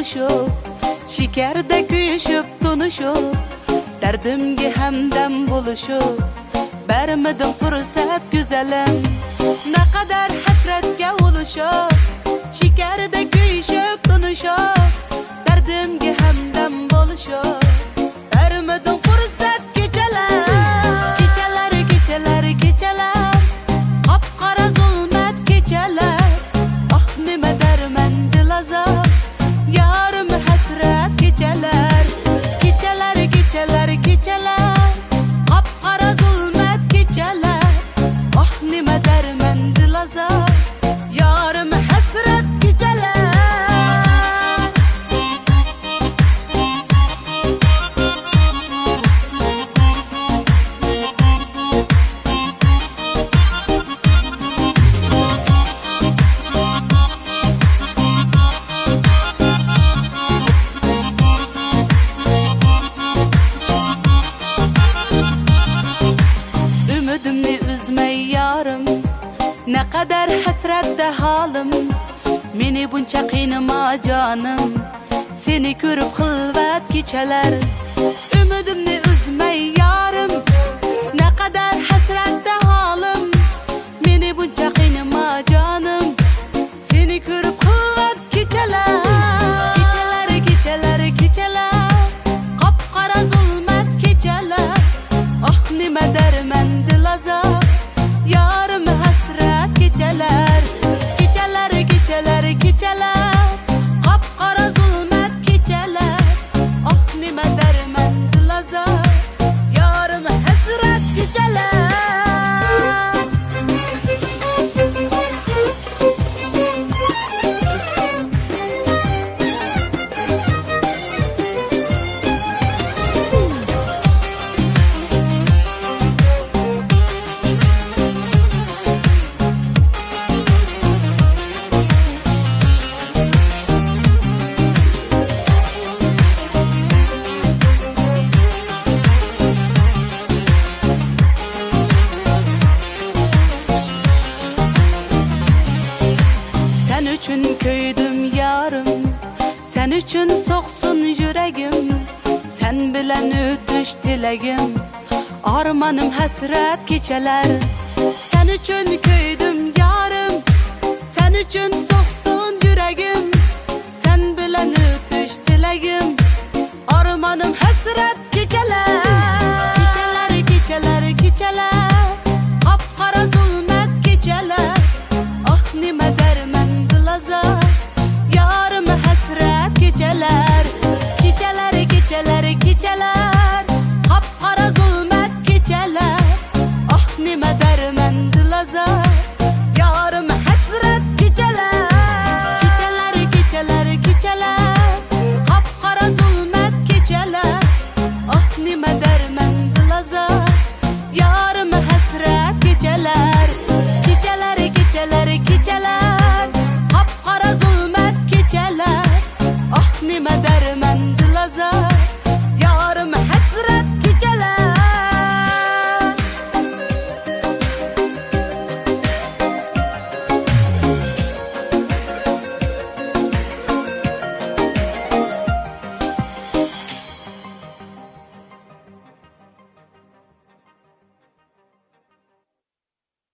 buluşup Şekerde kuyuşup tunuşup Derdimge hemdem buluşup Vermedin fırsat güzelim. Ne kadar hasretge oluşup Şekerde kuyuşup tunuşup qadar hasratda holim meni buncha qiynama jonim. Seni ko'rib xilvat kechalar. Umidimni uzmay yorim. Naqadar hasratda holim meni buncha qiynama jonim. Seni ko'rib xilvat kechalar. Kechalar kechalar kechalar. Qop qora zulmat kechalar. Oh nima darmandi lazor üçün köydüm yarım. Sen üçün soğsun yüreğim Sen bilen ötüş dileğim Armanım hasret geçeler Sen üçün köydüm gözüme derme